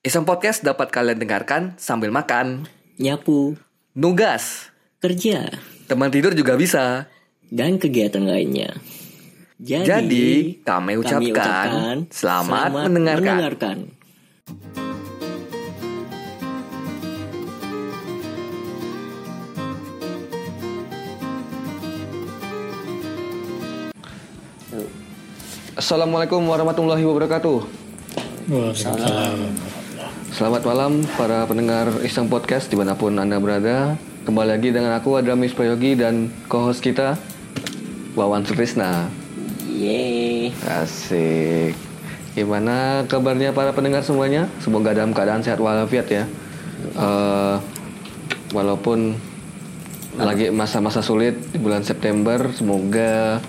Iseng Podcast dapat kalian dengarkan sambil makan, nyapu, nugas, kerja, teman tidur juga bisa. dan kegiatan lainnya. Jadi, Jadi, kami ucapkan selamat mendengarkan. mendengarkan. Assalamualaikum warahmatullahi wabarakatuh. Selamat malam para pendengar Iseng Podcast di mana pun anda berada. Kembali lagi dengan aku Adramis Prayogi dan co-host kita Wawan Sutrisna. Yeay. Asik. Gimana kabarnya para pendengar semuanya? Semoga dalam keadaan sehat walafiat ya. Eh, walaupun lagi masa-masa sulit di bulan September, semoga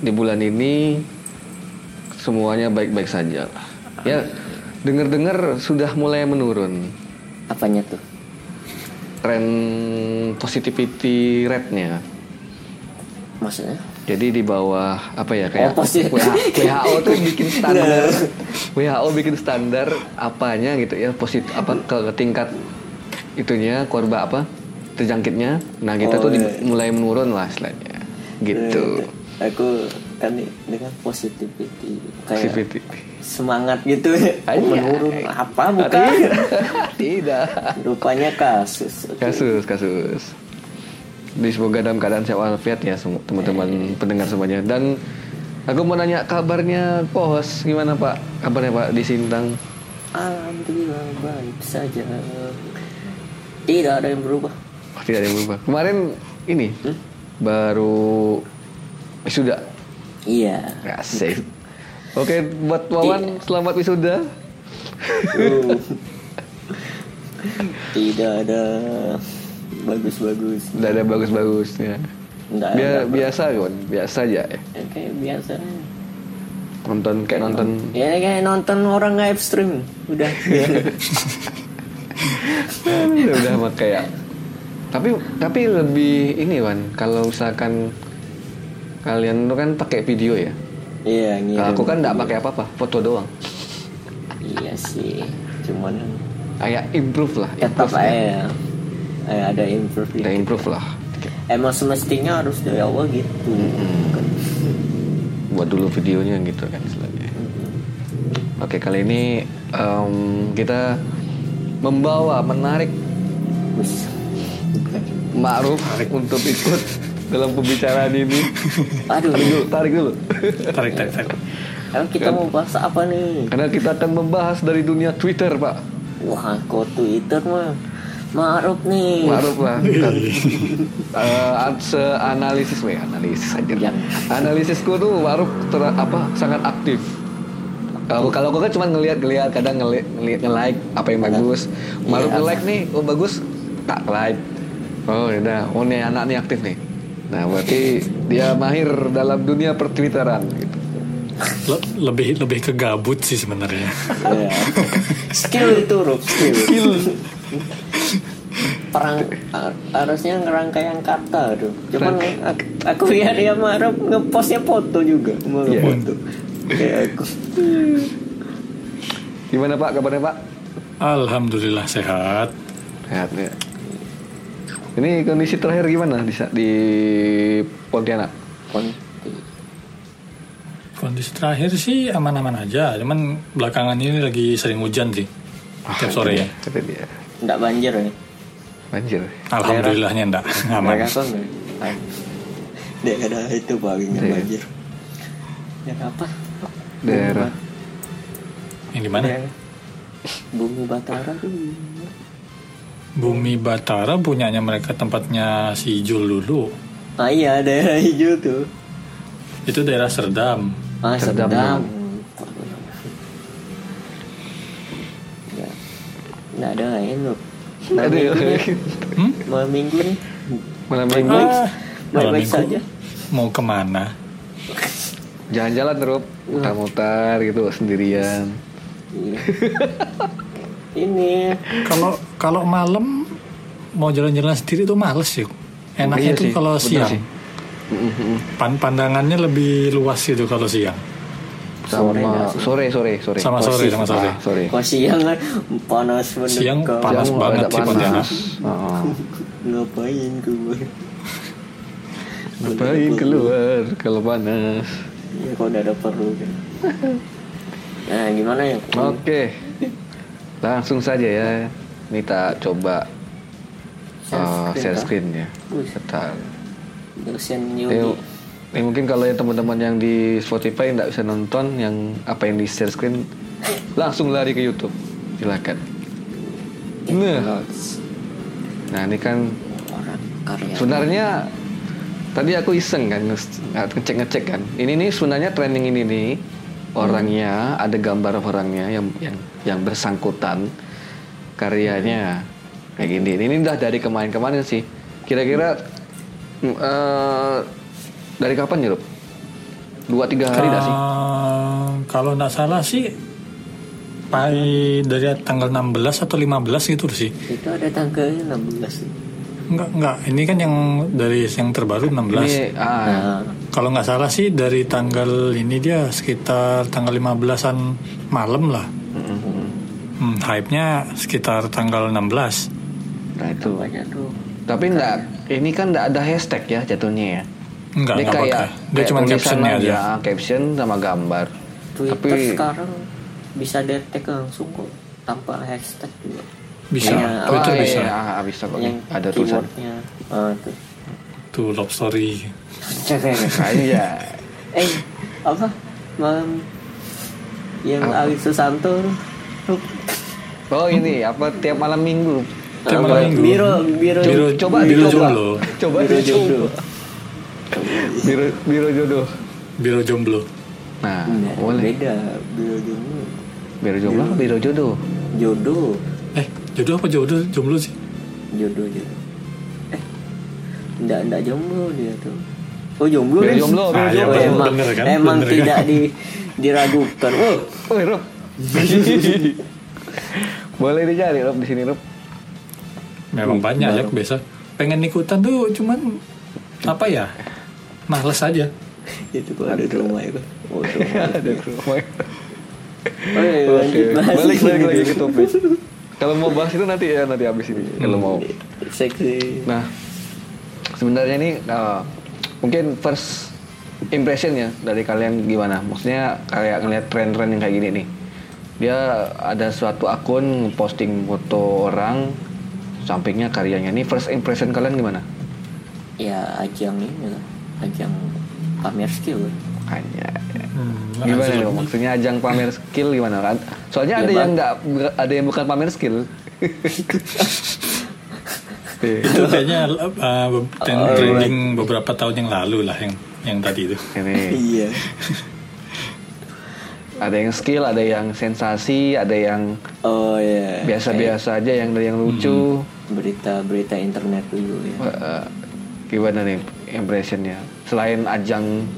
di bulan ini semuanya baik-baik saja. Ya, dengar-dengar sudah mulai menurun Apanya tuh? tren positivity rate-nya. Maksudnya? Jadi di bawah apa ya kayak Oh, WHO tuh bikin standar WHO bikin standar apanya gitu ya positif apa ke, ke tingkat itunya korban apa terjangkitnya. Nah kita Oh, tuh di- iya. mulai menurun lah istilahnya gitu. Aku kan dengan positivity kayak Positivity. semangat gitu Anjay. menurun apa bukan Tidak. rupanya kasus Kasus kasus. Di semoga dalam keadaan sehat walafiat ya teman-teman pendengar semuanya dan aku mau nanya kabarnya pos gimana pak kabarnya pak di Sintang alhamdulillah baik saja tidak ada yang berubah Oh, tidak ada yang berubah. Kemarin ini Hmm? baru wisuda. Iya Asik. Oke, buat Wawan selamat wisuda. Uh. tidak ada bagus-bagus Tidak ada bagus-bagusnya. Bia- biasa kan, biasa aja ya. Ya, kayak biasa Nonton kayak nonton. ya kayak nonton orang live stream udah ya. udah mah kayak. Tapi tapi lebih ini Wan, kalau misalkan kalian tuh kan pakai video ya. iya ngirim aku kan nggak pakai apa-apa, foto doang. iya sih cuman Kayak improve lah, tetap improve ya. eh, ada improve Kita dikit. improve lah. emang semestinya harus dari awal gitu Kan. buat dulu videonya gitu kan istilahnya. Oke kali ini em, kita membawa menarik. Ma'ruf untuk ikut dalam pembicaraan ini. aduh Tarik dulu, tarik dulu. tarik tarik tarik Emang kita mau bahas apa nih Karena kita akan membahas dari dunia Twitter, Pak. wah kok Twitter mah Ma'ruf nih Ma'ruf lah. Kan. Eh, analisis, weh, analisis aja. Yang- Analisisku tuh Ma'ruf ter, apa sangat aktif. Kalau kalau aku kan cuma ngelihat-ngelihat kadang ngelihat ngelihat nge-like apa yang bagus. Ma'ruf Iya. nge-like nih, oh bagus, tak like. Oh udah, oh nih anak nih aktif nih. Nah berarti dia mahir dalam dunia pertwitteran gitu. Le- lebih lebih ke gabut sih sebenarnya Iya. skill itu Rup skill perang har- harusnya ngerangkaian kata tuh cuman aku, aku lihat dia Ma'ruf ngepostnya foto juga mau Iya. foto kayak aku Gimana Pak kabarnya Pak? alhamdulillah sehat Sehat ya. Ini kondisi terakhir gimana di di Pontianak? kondisi terakhir sih aman-aman aja cuman belakangan ini lagi sering hujan sih tiap sore ya Kata dia. nggak banjir ya Banjir. alhamdulillahnya enggak aman kan ah, daerah itu paling nggak Iya. banjir ya apa Daerah. yang di mana bumi batara tuh bumi batara punyanya mereka tempatnya si Jul dulu ah iya daerah hijau tuh itu daerah Serdam ah Sedap, sedang Ya. nggak ada lain loh malam Aduh. minggu nih hmm? malam minggu nih Malam minggu. Ah, malam minggu saja mau ke mana jalan-jalan Rup. Mutar-mutar gitu sendirian. Iya. ini kalau kalau malam mau jalan-jalan sendiri tuh males sih enaknya Iya tuh sih, kalau siang sih. Pan pandangannya lebih luas gitu kalau siang sama sore sore sore. Sama sore, sama sore. Ah, sore. Kok siang kan panas bener Siang panas Siang banget sih Pontianak. panas. Heeh. Ngapain gue? Ngapain keluar kalau panas? Ya kok udah ada perlu kan. Nah gimana ya? Oke. Langsung saja ya. Kita coba uh, share screen ya. Bentar. Ini, ini mungkin kalau yang teman-teman yang di Spotify nggak bisa nonton yang apa yang di share screen langsung lari ke YouTube. Silakan. Nah, nah ini kan sebenarnya tadi aku iseng kan nge- ngecek ngecek kan. Ini nih sebenarnya trending ini nih orangnya ada gambar orangnya yang yang yang bersangkutan karyanya kayak gini. Ini udah dari kemarin-kemarin sih. Kira-kira mm, eh, dari kapan ya, Rob? Dua tiga hari dah sih. Kalau nggak salah sih pai dari tanggal 16 atau 15 gitu sih. Itu ada tanggalnya 16. Enggak, enggak. Ini kan yang dari yang terbaru 16. Ini ah, Nah, Kalau nggak salah sih dari tanggal ini dia sekitar tanggal 15-an malam lah. Hmm, hype-nya sekitar tanggal 16. nah itu. banyak tuh. Tapi enggak, ini kan enggak ada hashtag ya jatuhnya ya. Enggak, Dia enggak kayak, pakai. Dia kayak cuma captionnya aja. caption sama gambar. Twitter Tapi sekarang bisa detect langsung kok tanpa hashtag juga. Bisa, Kayak Twitter oh, bisa. Iya, ah, bisa kok. Yang Ada tulisan. keywordnya. Ah, tuh. Tuh love story. Iya. eh, apa? Malam yang Apa? Susanto. Oh ini apa tiap malam minggu? Tiap malam minggu. Biro, biro, Biro, Coba biro dicoba. jomblo. Coba biro jodoh. Biro, biro jodoh. Biro jomblo. Nah, Nah, boleh. Beda, biro jodoh. Biro jomblo, apa biro jodoh. Jodoh, Eh, jodoh apa jodoh jomblo sih? jodoh, jodoh. Enggak, enggak jomblo dia tuh. Oh jomblo nih? jomblo, Ah, Oh, jomblo. emang, bener kan? emang Bener kan? tidak di, diragukan. Oh, Woi, Rob. boleh dicari Rob di sini Rob. Memang banyak ya biasa. Pengen ikutan tuh cuman apa ya? Males aja. itu kok ada di rumah itu. Oh, di rumah. Ada rumah. Oh, iya, bahas. balik balik lagi ke topik. Kalau mau bahas itu nanti ya nanti habis ini kalau mau. Seksi. Nah, sebenarnya ini uh, mungkin first impression ya dari kalian gimana? Maksudnya kayak ngeliat tren-tren yang kayak gini nih. Dia ada suatu akun posting foto orang, sampingnya karyanya. Ini first impression kalian gimana? Ya ajang ini lah, ajang pamer skill. Hanya Hmm, gimana loh? Maksudnya ajang pamer skill gimana kan? Soalnya Ya, ada Bang. yang nggak ada yang bukan pamer skill. Itu kayaknya uh, trend- trending beberapa tahun yang lalu lah yang yang tadi itu. Ini. Iya. ada yang skill, ada yang sensasi, ada yang Oh ya. biasa-biasa aja yang ada yang lucu. Berita-berita internet dulu ya. Eh, gimana nih impressionnya? Selain ajang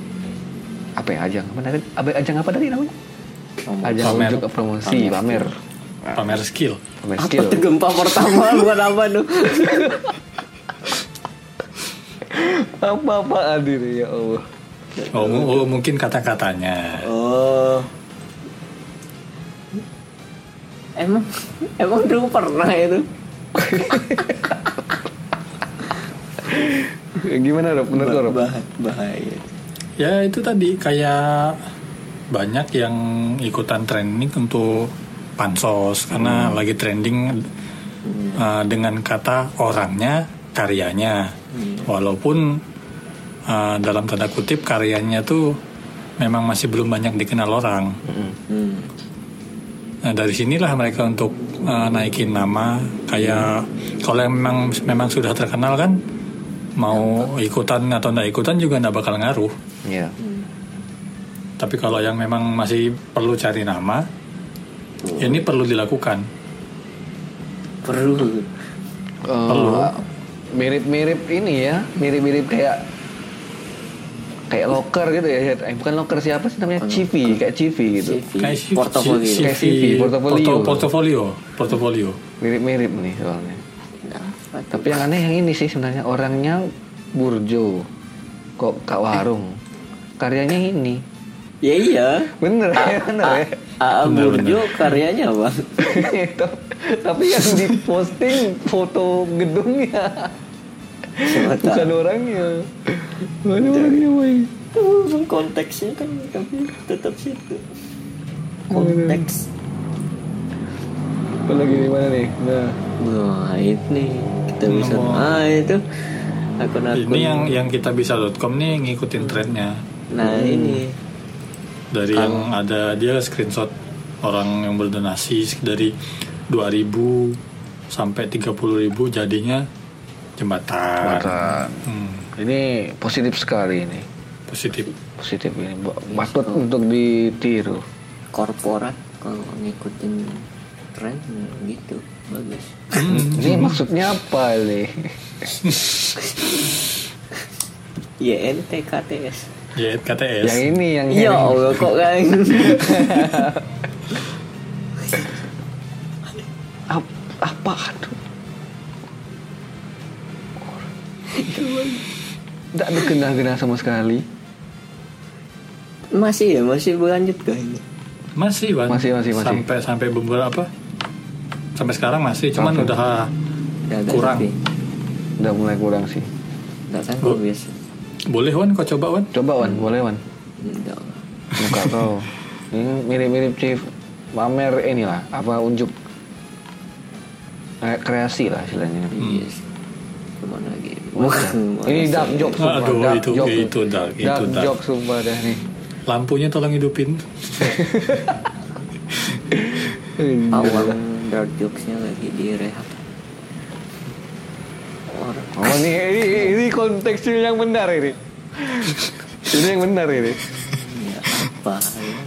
apa ya ajang? Apa tadi? Ajang apa tadi namanya? Ajang Pamer. unjuk promosi pamer. Pamer skill. pamer Apa skill tuh gempa pertama bukan apa tuh? apa apaan ini ya Allah Oh, mu- oh, mungkin kata-katanya. Oh. Emang emang dulu pernah itu? gimana Rob menurut Rob Bah- bahaya. Ya itu tadi kayak banyak yang ikutan trending untuk pansos karena lagi trending uh, dengan kata orangnya karyanya walaupun uh, dalam tanda kutip karyanya tuh memang masih belum banyak dikenal orang. Hmm. Nah dari sinilah mereka untuk uh, naikin nama kayak kalau yang memang memang sudah terkenal kan mau ikutan atau nggak ikutan juga nggak bakal ngaruh. Iya Tapi kalau yang memang masih perlu cari nama, ini perlu dilakukan. Perlu. Eh, mirip-mirip ini ya mirip-mirip kayak kayak locker gitu ya eh, bukan locker siapa sih namanya CV kayak CV gitu Kayak portofolio. Kayak CV, portofolio. porto- portofolio, portofolio. mirip-mirip nih soalnya Nah? Tapi yang aneh yang ini sih sebenarnya orangnya burjo, kok kak warung, karyanya ini Ya iya. Bener ya, bener ya. AA Burjo karyanya apa? Itu. Tapi yang diposting foto gedungnya, bukan orangnya. Bukan orangnya, boy. Konteksnya kan tapi tetap situ. Konteks. Apa lagi di mana nih? Nah, Wah ini kita bisa. Ah itu akun-akun. Ini yang yang kita bisa.com nih ngikutin trennya Nah ini dari yang ada dia screenshot orang yang berdonasi dari 2000 sampai 30.000 jadinya jembatan. Mata. Hmm, Ini positif sekali ini. positif. Positif ini. Patut untuk ditiru. korporat kalau ngikutin tren gitu bagus. Ini maksudnya apa nih? YNTKTS. Ya KTS. Yang ini yang Ya yang- Allah kok kan. Ap- apa tuh? Tidak ada kena-kena sama sekali. masih ya masih berlanjut kah ini? Masih, Wan. Masih, masih, masih. Sampai sampai beberapa sampai sekarang masih, cuman Sampai. udah Udah agak Kurang. sepi. Udah mulai kurang sih. Nggak sanggup biasa. Boleh Wan kau coba Wan. Coba Wan, boleh Wan. Muka kau. Ini mirip-mirip Chief pamer inilah apa unjuk kayak kreasi lah istilahnya. Iya sih. Ke mana lagi? Bukan. Ini dark joke sumpah. Aduh, dark itu- joke. itu dark, itu dark dark. joke sumpah dah nih. Lampunya tolong hidupin. Awal dark jokesnya lagi direhab. Oh ini, ini, ini konteksnya yang benar ini. ini yang benar ini. ya apa ya?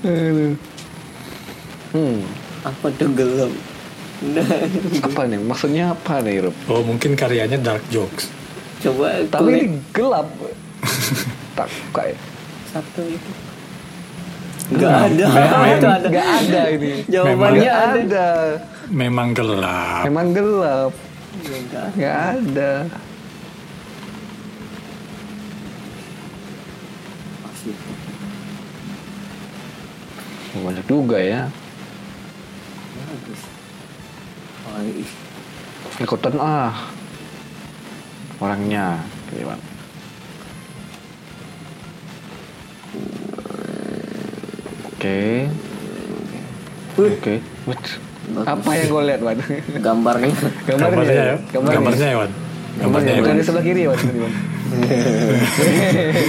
Aduh. Hmm, Apa tuh gelap? Nah, apa nih? Maksudnya apa nih, Rup? Oh, mungkin karyanya dark jokes. coba Tapi ini gelap. tak kayak satu itu. Nggak ada. Itu ada. nggak ada ini. Jawabannya ada. Memang gelap. Emang gelap. Ya, nggak ada. Banyak juga ya. Ikutan ah. Orangnya. Gimana? Oke. Oke. What? Apa yang gue lihat, Wan? gambarnya Gambarnya ya. Gambarnya. Gambarnya ya, Wan. Gambarnya. Gambarnya ya, Bukan Wan. di sebelah kiri, Wan.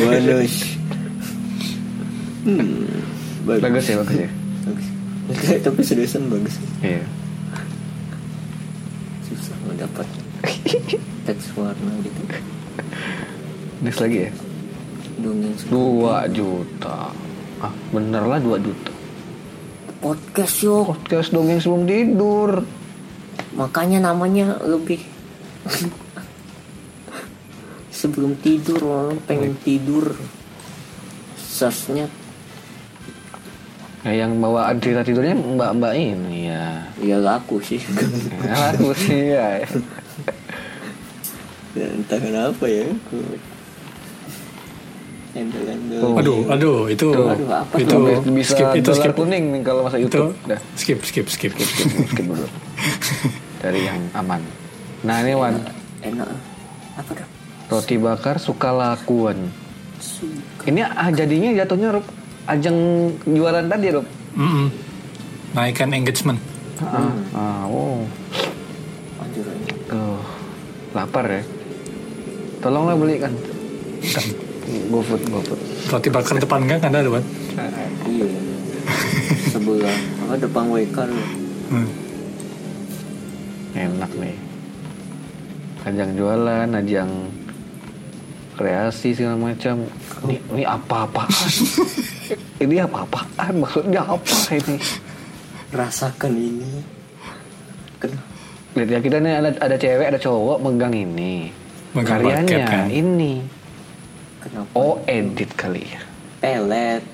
Bagus hmm, bagus Bagus ya, bagus ya. bagus tapi seriusan bagus Iya. susah mau dapat teks warna gitu Next lagi ya. dongeng. Dua juta. Ah, bener lah dua juta. Podcast yuk Podcast dongeng sebelum tidur. makanya namanya lebih sebelum tidur orang pengen tidur searchnya Ya, yang bawaan cerita tidurnya mbak-mbak ini ya. ya laku sih Ya, aku sih ya. ya, entah kenapa ya Tuh. Aduh, aduh, itu Tuh. Aduh, apa itu bisa skip itu skip kuning nih kalau masa itu YouTube. Dah, skip skip skip. skip, skip dulu. Dari yang aman. Nah, ini Wan, enak apa dong roti bakar suka lakuan. suka Ini ah, jadinya jatuhnya Rup, ajang jualan tadi, Rup. Mm-mm. Naikkan engagement. Ah, ah, oh. anjir anjir. Tuh, lapar ya. Tolonglah belikan. GoFood, GoFood. Roti bakar depan gang ada Wan. iya sebelah apa depan WK lu Hmm. Enak nih. Ajang jualan, ajang kreasi segala macam. Ini, ini apa-apaan? ini apa-apaan? Maksudnya apa ini? rasakan ini kenapa Lihat ya kita nih ada ada cewek, ada cowok megang ini. Megang Karyanya kan? ini. Kenapa Oh, edit kali ya. pelet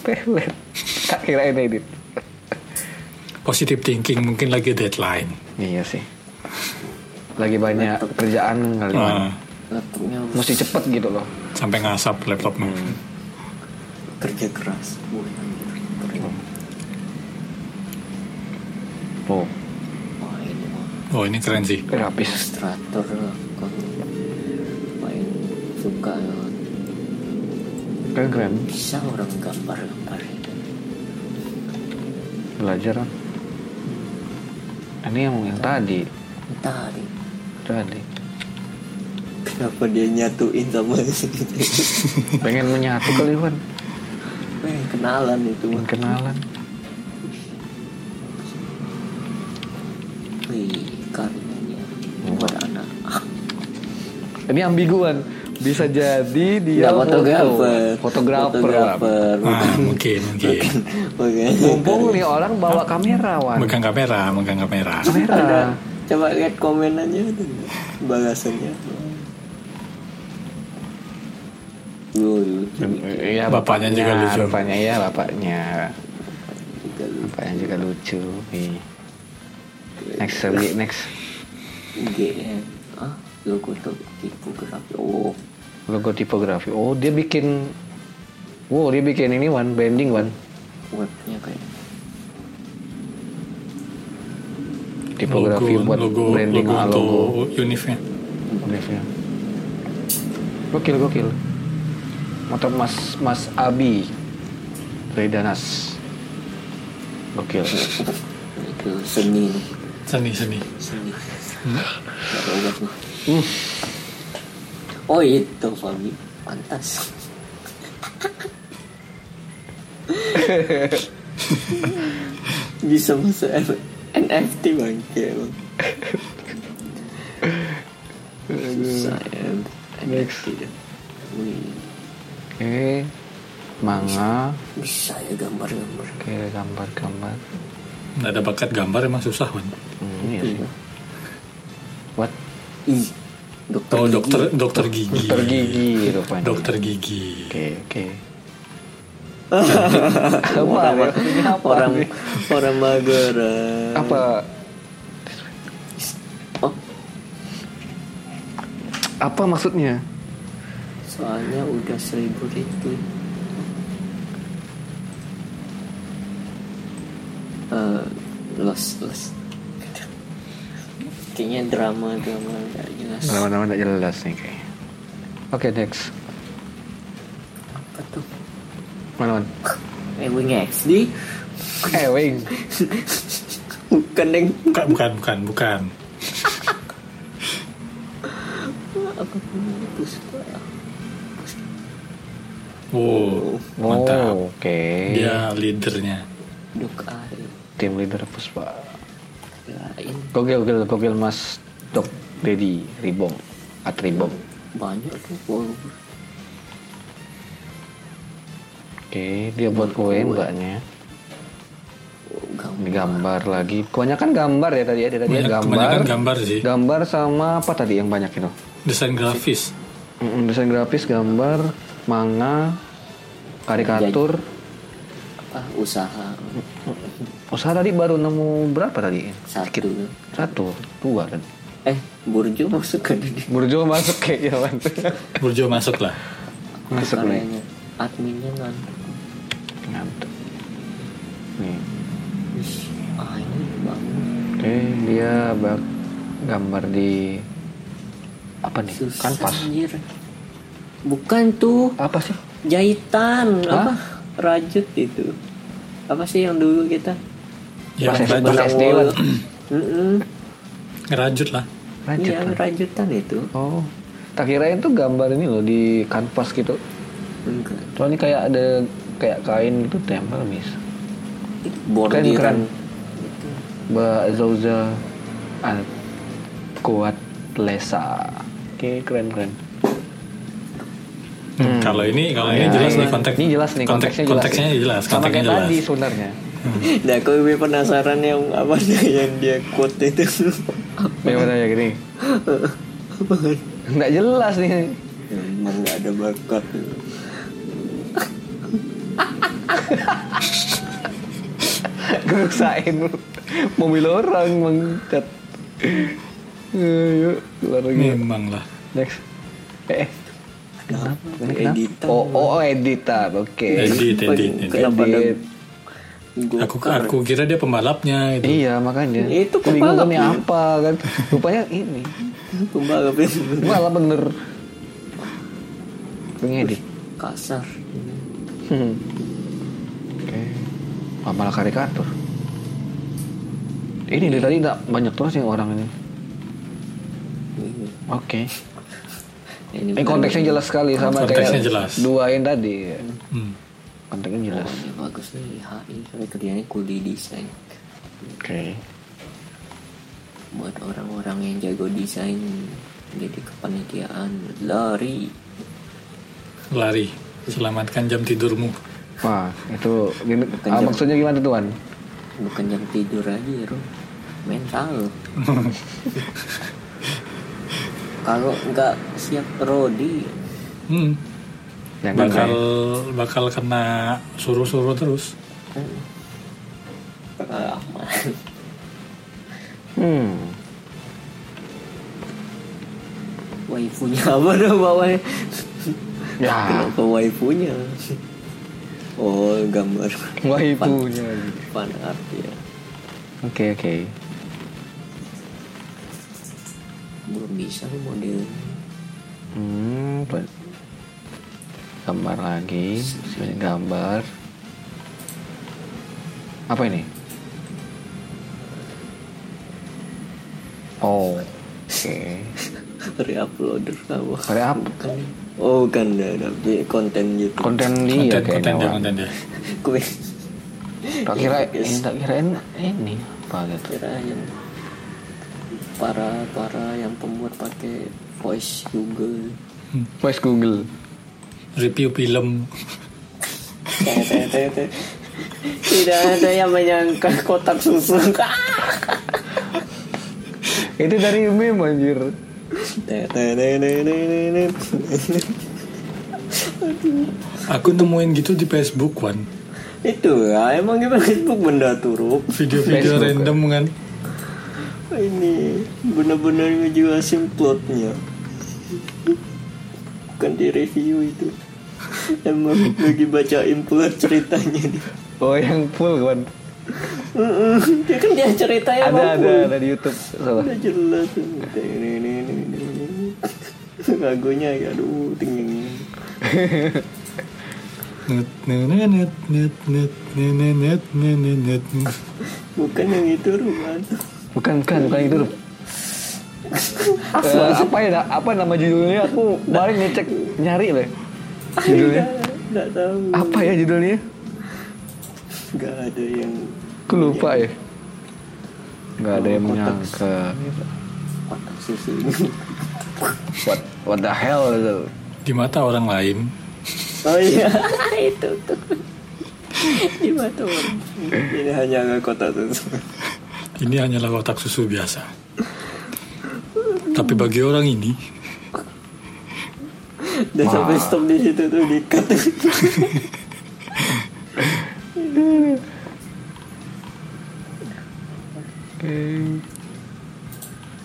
Pelet. Tak kira ini edit. Positive thinking mungkin lagi deadline. Iya sih. Lagi banyak kerjaan kali Ah. laptopnya mesti cepet gitu loh sampai ngasap laptopnya. kerja keras oh wah ini mah Oh ini keren sih. grafis ilustrator suka keren keren bisa orang gambar-gambar. Itu belajar kan ini yang yang tadi. Tadi. Tadi. Kenapa dia nyatuin sama pengen menyatu kali Wan. Pengen kenalan itu pengen kenalan. Wih karyanya. Buat anak. Ah, ini ambiguan bisa jadi dia Nggak, fotografer foto fotografer fotografer Ah, mungkin mungkin. Oke. mumpung nih orang bawa kamera Wan Megang kamera, megang kamera. kamera Coba lihat komen aja tuh balasannya. Iya Bapaknya juga lucu. Bapaknya ya bapaknya. Bapaknya juga lucu. Next next GM. Ah, logo tuh tipografi. Oh, logo tipografi. Oh dia bikin. Wow dia bikin ini one branding one webnya kayak tipografi buat logo, branding logo, untuk logo. unifnya. Unifnya. Gokil gokil. Motor Mas Mas Abi Redanas. Gokil. itu seni. Seni seni. Seni. Hmm. Oh itu Fami pantas. Bisa masuk F- NFT bangke bang. Susah ya Oke. Manga. bisa ya gambar-gambar. Oke gambar-gambar. Nggak ada bakat gambar emang susah kan. Hmm, iya sih. What? Ih, dokter Oh gigi. dokter dokter gigi. Dokter gigi rupanya. Dokter gigi. Oke oke. orang, Apa? Orang orang Magelang. Apa? Oh, Apa maksudnya? soalnya udah seribu retweet. Eh, los los. Kayaknya drama drama nggak jelas. Nama-nama tidak jelas nih kayaknya. Oke next. Apa tuh? Mana man? Eh, Wing XD? Eh wing. Bukan yang Bukan bukan bukan bukan. apa punya Puspa? Wow, mantap. Oh, Oke. Dia leadernya. Dok air Tim leader Puspa. Lain Gokil gokil gokil Mas Dok Dedi Ribom. At Ribom. banyak tuh follower. Oke dia buat kue mbaknya. Oh, gambar. Ini gambar lagi. Kebanyakan gambar ya tadi ya. Tadi ya Banyak- gambar. gambar sih. Gambar sama apa tadi yang banyak itu? Desain grafis. Mm, desain grafis, gambar, manga, karikatur. Apa usaha Usaha tadi baru nemu berapa tadi? satu Satu, dua kan. eh Burjo masuk ke di Burjo masuk kayaknya man. Burjo masuk lah. masuk nih. adminnya ngantuk Ngantuk. Nih. Ah ini bangun Oke, dia bak gambar di apa nih? susah Kanvas. anjir bukan tuh Apa sih? jahitan Hah? apa rajut itu apa sih yang dulu kita Ya, Pas rajut, Pas SD kan? Ngerajut lah. Rajut. iya kan? rajutan itu Oh. Tak kirain tuh gambar ini loh di kanvas gitu. enggak Soalnya kayak ada kayak kain gitu tempel bisa. bordiran Mbak Zauza Al Kuat Lesa. Oke, keren keren. Hmm, Kalau ini kalau ini Ya, jelas ini- nih konteks. Ini jelas nih konteks- konteksnya jelas. konteksnya nih. jelas. Sama Konteksnya kayak jelas. tadi sebenarnya. nah aku lebih penasaran yang apa sih yang dia quote itu Bagaimana ya gini? Nggak jelas nih. emang nggak ada bakat Ngerusain mobil orang mengcat. Ayo, keluar lagi. Memang lah. Next. Eh, Kenapa? kenapa? Editan. Oh, oh, oh, editor. Oke. edit edit, edit. Kenapa ada Edit. aku aku kira dia pembalapnya itu Iya, makanya. Itu Aku bingung kan pembalap, ini ya. apa kan. Rupanya ini. pembalap itu Malah bener. Pengedit. kasar. Hmm. Oke. Ah, malah karikatur. Ini dari tadi tak banyak terus yang orang ini. Oke. Ini Ini konteksnya jelas sekali sama Konteksnya kayak jelas. dua yang tadi. Hmm. Konteksnya jelas. Ini bagus nih HI tapi kerjanya kuli desain Oke. buat orang-orang yang jago desain jadi kepanitiaan lari lari selamatkan jam tidurmu Wah, itu gini, Bukan ah, jam. maksudnya gimana tuan? bukan jam tidur aja ya mental kalau nggak siap rodi hmm. Jangan bakal kayak- bakal kena suruh-suruh terus. Hmm. waifunya apa dong bawahnya Ya, kenapa waifunya? Oh gambar. Waifunya. fan art ya. Oke, oke. belum bisa nih model Hmm, ba- gambar lagi, sini gambar. Apa ini? Oh, oke. reuploader apa Ada apa? Bukan. oh kan ada tapi konten gitu Konten dia konten kayaknya. dia konten dia kue Tak kira, ini tak kirain ini apa gitu. kira yang para para yang pembuat pakai voice Google Voice Google. Review film. Tidak ada yang menyangka kotak susu. Itu dari meme anjir. Aku nemuin gitu di Facebook Wan. Itu ya emang gimana Facebook benda turuk. Video-video Facebook. random kan? Ini benar-benar ngejelasin plotnya bukan di review itu emang lagi baca impuls ceritanya nih. oh yang full kan dia kan dia ceritanya ada ada ada di YouTube salah jelas ini ini ini ini lagunya ya aduh tinggi bukan yang itu rumah bukan kan bukan itu rumah Eh, apa ya apa nama judulnya? Aku kemarin ngecek nyari loh judulnya. Nggak tahu. Apa ya judulnya? Nggak ada yang aku lupa ya. Nggak ada yang menyangka. Susu. What what the hell? Gitu. di mata orang lain. Oh iya. Itu tuh. Di mata orang. Ini hanya kota susu. Ini hanyalah kotak susu biasa tapi bagi orang ini dan sampai stop di situ tuh di cut.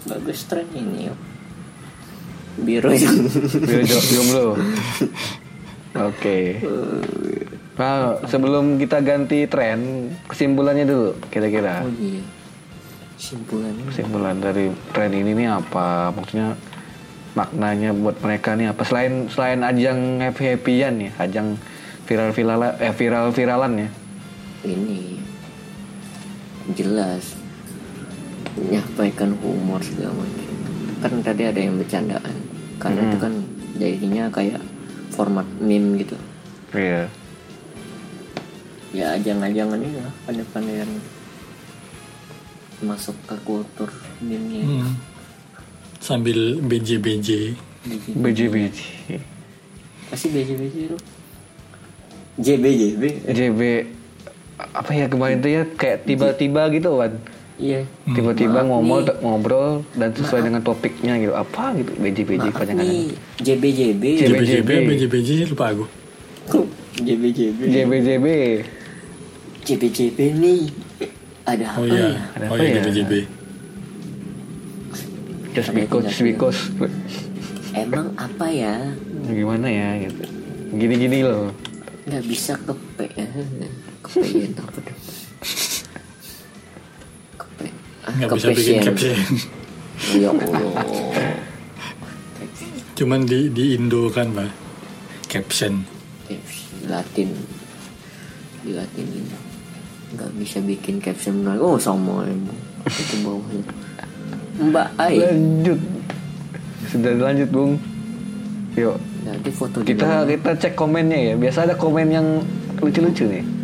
Bagus tren ini yuk. Biru yang Biar jo- jomblo. Oke. Nah sebelum kita ganti tren kesimpulannya dulu kira-kira. Oh iya simpulannya kesimpulan dari tren ini nih apa? Maksudnya maknanya buat mereka nih apa? Selain selain ajang happy happyan ya ajang viral viral eh viral viralan ya? Ini jelas menyampaikan humor segala macam. Kan tadi ada yang bercandaan. Karena itu kan jadinya kayak format meme gitu. Iya. Ya ajang-ajangan ini lah pandai-pandaian masuk ke kultur meme hmm, sambil BJ BJ biji biji pasti BJ BJ itu JB JB JB apa ya kemarin tuh ya kayak tiba-tiba gitu kan iya tiba-tiba Maaf ngomong nih. ngobrol dan sesuai dengan topiknya gitu apa gitu BJ BJ Maaf panjangan nih JB JB JB. JB JB BJ BJ lupa aku JB JB JB JB JB JB nih ada apa oh iya ya? Ada oh apa iya. ya? JB JB just because just because emang apa ya? Gimana ya gitu. Gini-gini loh. Nggak bisa kepe ya. Kepein apa dong kepe ah, nggak bisa bikin caption ya allah. Cuman di di Indo kan pak caption Latin. Di Latin ini nggak bisa bikin caption menarik oh sama emang itu bawahnya. Mbak Ai. Lanjut. Sudah lanjut bung. Yuk. Nanti foto kita kita cek komennya ya. Biasa ada komen yang lucu-lucu nih